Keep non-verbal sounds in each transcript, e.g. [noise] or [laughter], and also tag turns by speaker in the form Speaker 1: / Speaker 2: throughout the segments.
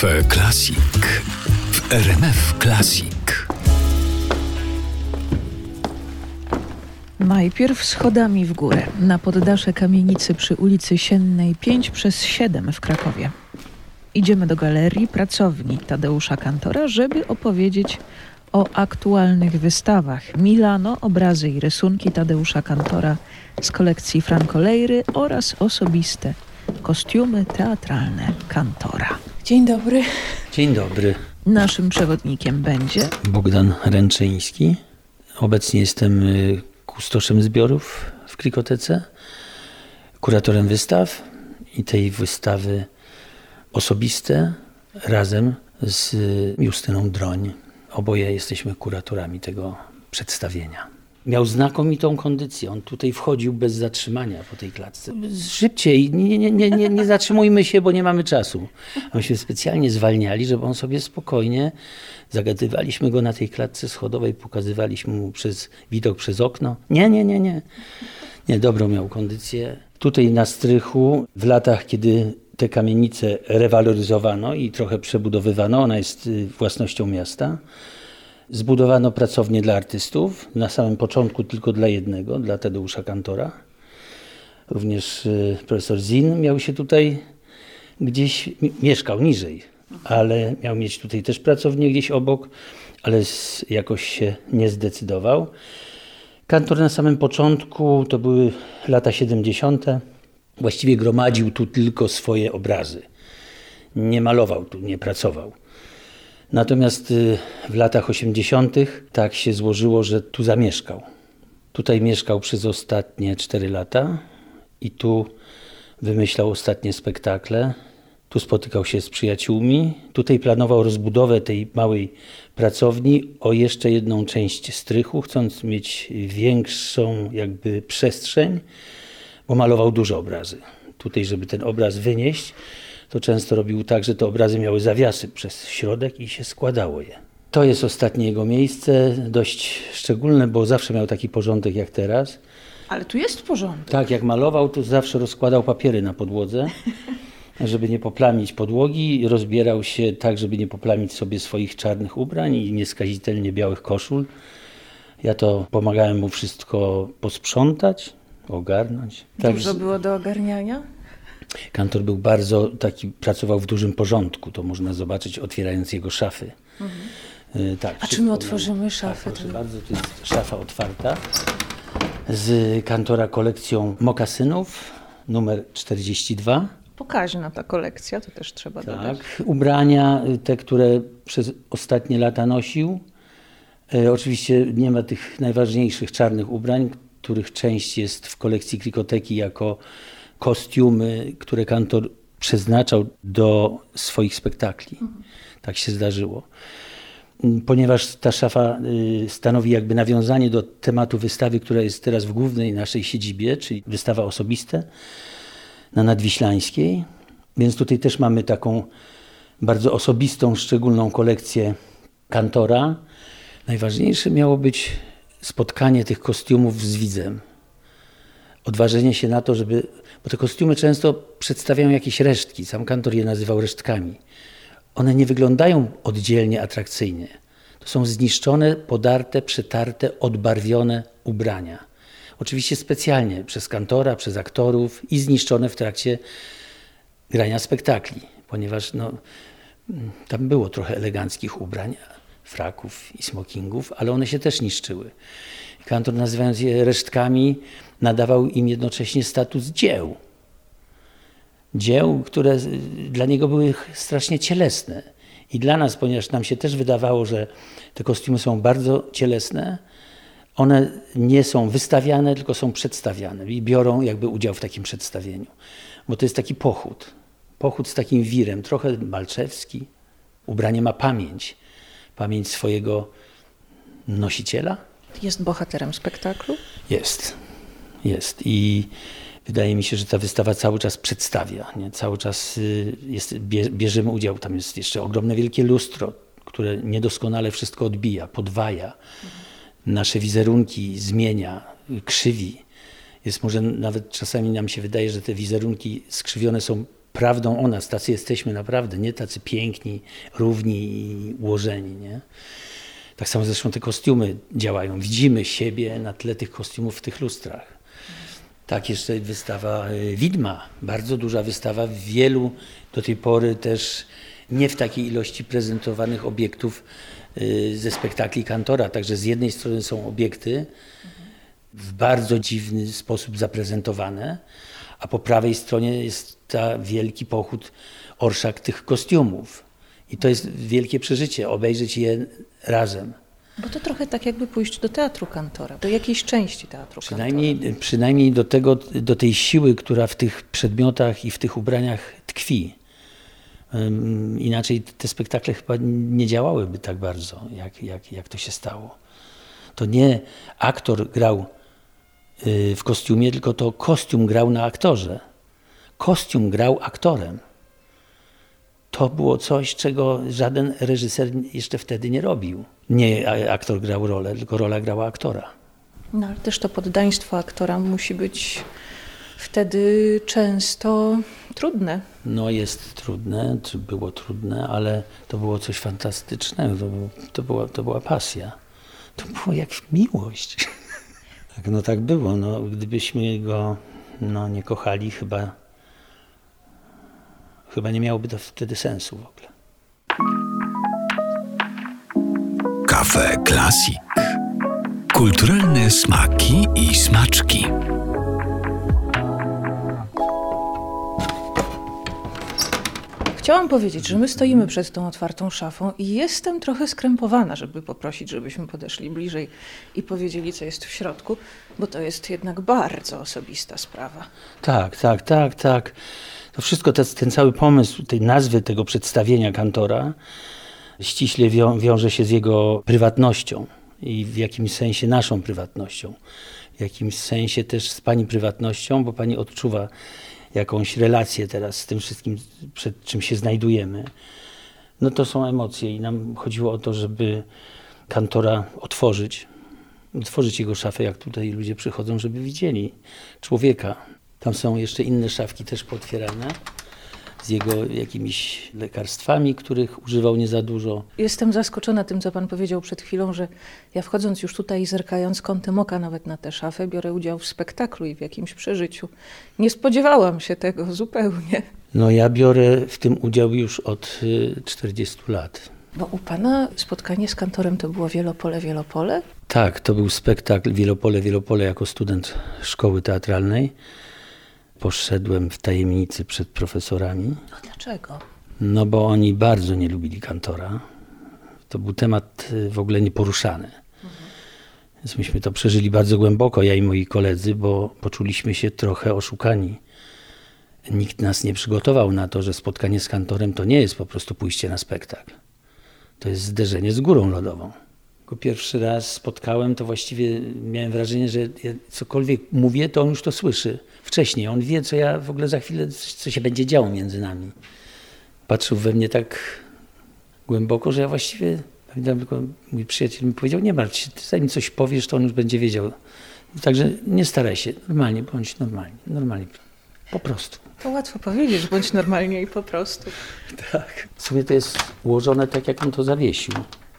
Speaker 1: Cafe Classic w RMF Classic.
Speaker 2: Najpierw schodami w górę, na poddasze kamienicy przy ulicy Siennej 5 przez 7 w Krakowie. Idziemy do galerii pracowni Tadeusza Kantora, żeby opowiedzieć o aktualnych wystawach Milano, obrazy i rysunki Tadeusza Kantora z kolekcji Franco Lejry oraz osobiste kostiumy teatralne Kantora. Dzień dobry.
Speaker 3: Dzień dobry.
Speaker 2: Naszym przewodnikiem będzie
Speaker 3: Bogdan Ręczyński. Obecnie jestem y, kustoszem zbiorów w Krikotece, kuratorem wystaw i tej wystawy osobiste razem z Justyną Droń. Oboje jesteśmy kuratorami tego przedstawienia. Miał znakomitą kondycję. On tutaj wchodził bez zatrzymania po tej klatce. Szybciej, nie, nie, nie, nie, zatrzymujmy się, bo nie mamy czasu. Myśmy specjalnie zwalniali, żeby on sobie spokojnie, zagadywaliśmy go na tej klatce schodowej, pokazywaliśmy mu przez widok przez okno. Nie, nie, nie, nie. Nie, dobrą miał kondycję. Tutaj na strychu, w latach, kiedy te kamienice rewaloryzowano i trochę przebudowywano, ona jest y, własnością miasta, Zbudowano pracownię dla artystów, na samym początku tylko dla jednego, dla Tadeusza Kantora. Również y, profesor Zin miał się tutaj gdzieś, mieszkał niżej, ale miał mieć tutaj też pracownię gdzieś obok, ale jakoś się nie zdecydował. Kantor na samym początku, to były lata 70., właściwie gromadził tu tylko swoje obrazy. Nie malował tu, nie pracował. Natomiast y, w latach 80. tak się złożyło, że tu zamieszkał. Tutaj mieszkał przez ostatnie 4 lata i tu wymyślał ostatnie spektakle. Tu spotykał się z przyjaciółmi. Tutaj planował rozbudowę tej małej pracowni o jeszcze jedną część strychu, chcąc mieć większą jakby przestrzeń, bo malował dużo obrazy. Tutaj, żeby ten obraz wynieść, to często robił tak, że te obrazy miały zawiasy przez środek i się składało je. To jest ostatnie jego miejsce, dość szczególne, bo zawsze miał taki porządek jak teraz.
Speaker 2: Ale tu jest porządek.
Speaker 3: Tak, jak malował, to zawsze rozkładał papiery na podłodze, [laughs] żeby nie poplamić podłogi. Rozbierał się tak, żeby nie poplamić sobie swoich czarnych ubrań i nieskazitelnie białych koszul. Ja to pomagałem mu wszystko posprzątać, ogarnąć.
Speaker 2: Dużo było do ogarniania?
Speaker 3: Kantor był bardzo taki, pracował w dużym porządku, to można zobaczyć otwierając jego szafy. Mhm.
Speaker 2: Tak, A czy my otworzymy szafę?
Speaker 3: Tak, bardzo, to jest szafa otwarta z kantora kolekcją mokasynów numer 42.
Speaker 2: Pokaźna ta kolekcja, to też trzeba
Speaker 3: tak.
Speaker 2: dodać.
Speaker 3: Ubrania, y, te, które przez ostatnie lata nosił. E, oczywiście nie ma tych najważniejszych czarnych ubrań, których część jest w kolekcji Krikoteki jako kostiumy, które kantor przeznaczał do swoich spektakli. Tak się zdarzyło. Ponieważ ta szafa y, stanowi jakby nawiązanie do tematu wystawy, która jest teraz w głównej naszej siedzibie, czyli wystawa osobiste na Nadwiślańskiej. Więc tutaj też mamy taką bardzo osobistą, szczególną kolekcję kantora. Najważniejsze miało być spotkanie tych kostiumów z widzem. Odważenie się na to, żeby bo te kostiumy często przedstawiają jakieś resztki, sam kantor je nazywał resztkami. One nie wyglądają oddzielnie atrakcyjnie. To są zniszczone, podarte, przetarte, odbarwione ubrania. Oczywiście specjalnie przez kantora, przez aktorów i zniszczone w trakcie grania spektakli, ponieważ no, tam było trochę eleganckich ubrań, fraków i smokingów, ale one się też niszczyły. Kantor nazywając je resztkami, nadawał im jednocześnie status dzieł. Dzieł, które dla niego były strasznie cielesne. I dla nas, ponieważ nam się też wydawało, że te kostiumy są bardzo cielesne, one nie są wystawiane, tylko są przedstawiane i biorą jakby udział w takim przedstawieniu. Bo to jest taki pochód. Pochód z takim wirem, trochę malczewski. Ubranie ma pamięć. Pamięć swojego nosiciela.
Speaker 2: Jest bohaterem spektaklu?
Speaker 3: Jest jest. I wydaje mi się, że ta wystawa cały czas przedstawia, nie? cały czas y, jest, bierzemy udział. Tam jest jeszcze ogromne wielkie lustro, które niedoskonale wszystko odbija, podwaja. Nasze wizerunki zmienia, krzywi. Jest może nawet czasami nam się wydaje, że te wizerunki skrzywione są prawdą o nas, tacy jesteśmy naprawdę, nie tacy piękni, równi i ułożeni. Nie? Tak samo zresztą te kostiumy działają. Widzimy siebie na tle tych kostiumów w tych lustrach. Tak, jeszcze wystawa y, Widma, bardzo duża wystawa, wielu do tej pory też nie w takiej ilości prezentowanych obiektów y, ze spektakli Kantora. Także z jednej strony są obiekty w bardzo dziwny sposób zaprezentowane, a po prawej stronie jest ta wielki pochód orszak tych kostiumów. I to jest wielkie przeżycie, obejrzeć je razem.
Speaker 2: Bo to trochę tak jakby pójść do teatru kantora, do jakiejś części teatru
Speaker 3: przynajmniej, kantora. Przynajmniej do, tego, do tej siły, która w tych przedmiotach i w tych ubraniach tkwi. Inaczej te spektakle chyba nie działałyby tak bardzo, jak, jak, jak to się stało. To nie aktor grał w kostiumie, tylko to kostium grał na aktorze. Kostium grał aktorem. To było coś, czego żaden reżyser jeszcze wtedy nie robił. Nie aktor grał rolę, tylko rola grała aktora.
Speaker 2: No ale też to poddaństwo aktora musi być wtedy często trudne.
Speaker 3: No jest trudne, czy było trudne, ale to było coś fantastycznego, to, było, to, była, to była pasja. To było jak miłość. [laughs] Tak, no tak było, no, gdybyśmy go no, nie kochali, chyba, chyba nie miałoby to wtedy sensu w ogóle.
Speaker 1: Kafe Klasik. Kulturalne smaki i smaczki.
Speaker 2: Chciałam powiedzieć, że my stoimy przed tą otwartą szafą i jestem trochę skrępowana, żeby poprosić, żebyśmy podeszli bliżej i powiedzieli, co jest w środku, bo to jest jednak bardzo osobista sprawa.
Speaker 3: Tak, tak, tak, tak. To wszystko, ten cały pomysł tej nazwy tego przedstawienia kantora ściśle wią wiąże się z jego prywatnością i w jakimś sensie naszą prywatnością. W jakimś sensie też z pani prywatnością, bo pani odczuwa jakąś relację teraz z tym wszystkim, przed czym się znajdujemy, no to są emocje i nam chodziło o to, żeby kantora otworzyć, otworzyć jego szafę, jak tutaj ludzie przychodzą, żeby widzieli człowieka. Tam są jeszcze inne szafki też pootwierane z jego jakimiś lekarstwami, których używał nie za dużo.
Speaker 2: Jestem zaskoczona tym, co pan powiedział przed chwilą, że ja wchodząc już tutaj i zerkając kątem oka nawet na tę szafę, biorę udział w spektaklu i w jakimś przeżyciu. Nie spodziewałam się tego zupełnie.
Speaker 3: No ja biorę w tym udział już od 40 y, lat.
Speaker 2: Bo u pana spotkanie z kantorem to było Wielopole, Wielopole?
Speaker 3: Tak, to był spektakl Wielopole, Wielopole jako student szkoły teatralnej poszedłem w tajemnicy przed profesorami.
Speaker 2: A dlaczego?
Speaker 3: No bo oni bardzo nie lubili kantora. To był temat y, w ogóle nieporuszany. Mhm. Więc myśmy to przeżyli bardzo głęboko, ja i moi koledzy, bo poczuliśmy się trochę oszukani. Nikt nas nie przygotował na to, że spotkanie z kantorem to nie jest po prostu pójście na spektakl. To jest zderzenie z górą lodową go pierwszy raz spotkałem, to właściwie miałem wrażenie, że ja cokolwiek mówię, to on już to słyszy wcześniej. On wie, co ja w ogóle za chwilę, co się będzie działo między nami. Patrzył we mnie tak głęboko, że ja właściwie, pamiętam tylko mój przyjaciel mi powiedział, nie martw się, zanim coś powiesz, to on już będzie wiedział. Także nie staraj się, normalnie, bądź normalnie, normalnie, po prostu.
Speaker 2: To łatwo powiedzieć, bądź normalnie i po prostu.
Speaker 3: Tak. Sobie to jest ułożone tak, jak on to zawiesił.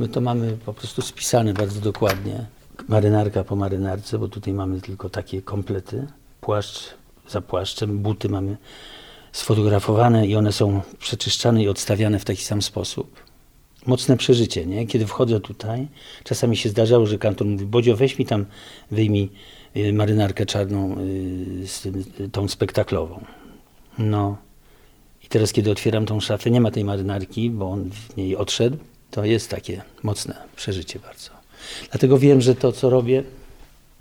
Speaker 3: My to mamy po prostu spisane bardzo dokładnie. Marynarka po marynarce, bo tutaj mamy tylko takie komplety. Płaszcz za płaszczem, buty mamy sfotografowane i one są przeczyszczane i odstawiane w taki sam sposób. Mocne przeżycie, nie? Kiedy wchodzę tutaj, czasami się zdarzało, że kantor mówi, Bodzio weź mi tam, wyjmij y, marynarkę czarną, y, z tą spektaklową. No. I teraz, kiedy otwieram tą szafę, nie ma tej marynarki, bo on w niej odszedł. To jest takie mocne przeżycie bardzo. Dlatego wiem, że to, co robię,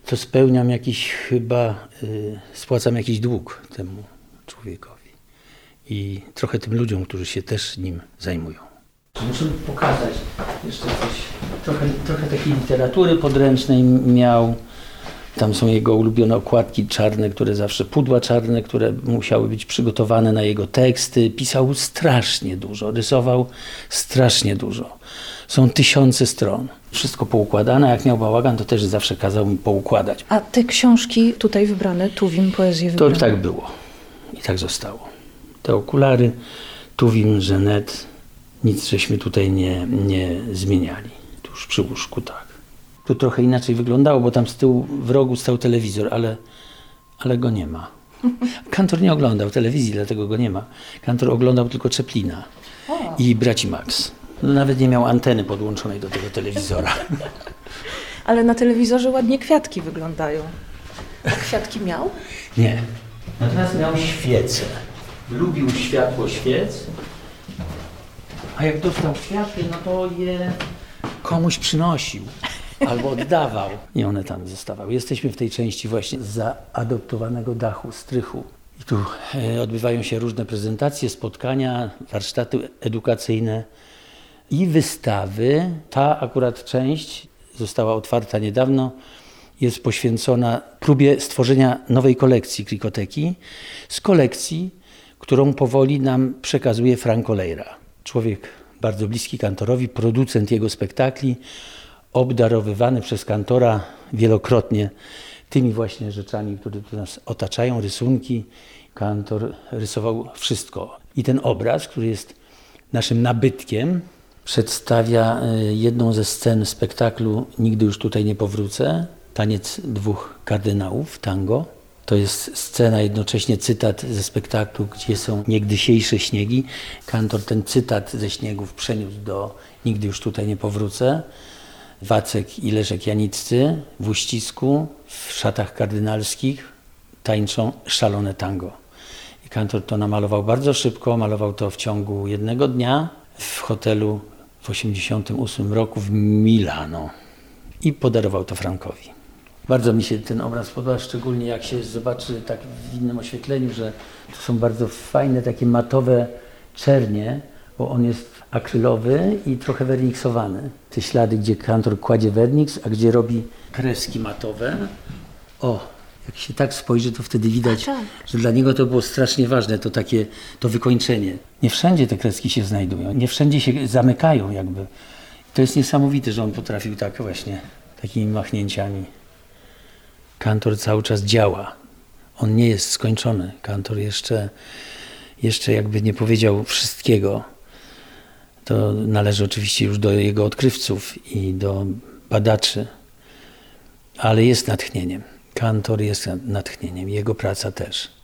Speaker 3: to spełniam jakiś chyba, y, spłacam jakiś dług temu człowiekowi i trochę tym ludziom, którzy się też nim zajmują. Muszę pokazać jeszcze coś. Trochę, trochę takiej literatury podręcznej miał. Tam są jego ulubione okładki czarne, które zawsze, pudła czarne, które musiały być przygotowane na jego teksty. Pisał strasznie dużo, rysował strasznie dużo. Są tysiące stron. Wszystko poukładane. Jak miał bałagan, to też zawsze kazał mi poukładać.
Speaker 2: A te książki tutaj wybrane, Tuwim, poezję wybrane?
Speaker 3: To tak było. I tak zostało. te okulary, Tuwim, Żenet, nic żeśmy tutaj nie, nie zmieniali. Tuż przy łóżku, tak. Tu trochę inaczej wyglądało, bo tam z tyłu w rogu stał telewizor, ale, ale go nie ma. Kantor nie oglądał telewizji, dlatego go nie ma. Kantor oglądał tylko Czeplina i Braci Max. No, nawet nie miał anteny podłączonej do tego telewizora. [laughs]
Speaker 2: Ale na telewizorze ładnie kwiatki wyglądają. A kwiatki miał?
Speaker 3: Nie. Natomiast miał świecę. Lubił światło świec. A jak dostał kwiaty, no to je komuś przynosił albo oddawał. I one tam zostawały. Jesteśmy w tej części właśnie zaadoptowanego dachu, strychu. I tu e, odbywają się różne prezentacje, spotkania, warsztaty edukacyjne i wystawy. Ta akurat część została otwarta niedawno. Jest poświęcona próbie stworzenia nowej kolekcji Krikoteki z kolekcji, którą powoli nam przekazuje Franco Leira. Człowiek bardzo bliski kantorowi, producent jego spektakli, obdarowywany przez kantora wielokrotnie tymi właśnie rzeczami, które nas otaczają, rysunki. Kantor rysował wszystko. I ten obraz, który jest naszym nabytkiem, przedstawia e, jedną ze scen spektaklu Nigdy już tutaj nie powrócę. Taniec dwóch kardynałów, tango. To jest scena, jednocześnie cytat ze spektaklu, gdzie są niegdysiejsze śniegi. Kantor ten cytat ze śniegów przeniósł do Nigdy już tutaj nie powrócę. Wacek i Leszek Janiccy w uścisku, w szatach kardynalskich tańczą szalone tango. I kantor to namalował bardzo szybko, malował to w ciągu jednego dnia w hotelu w 1988 roku w Milano i podarował to Frankowi. Bardzo mi się ten obraz podoba, szczególnie jak się zobaczy tak w innym oświetleniu, że to są bardzo fajne takie matowe czernie, bo on jest akrylowy i trochę werniksowany. Te ślady, gdzie kantor kładzie werniks, a gdzie robi kreski matowe. O, jak się tak spojrzy, to wtedy widać,
Speaker 2: tak.
Speaker 3: że dla niego to było strasznie ważne, to takie, to wykończenie. Nie wszędzie te kreski się znajdują, nie wszędzie się zamykają jakby. To jest niesamowite, że on potrafił tak właśnie, takimi machnięciami. Kantor cały czas działa. On nie jest skończony. Kantor jeszcze, jeszcze jakby nie powiedział wszystkiego. To należy oczywiście już do jego odkrywców i do badaczy, ale jest natchnieniem. Kantor jest natchnieniem, jego praca też.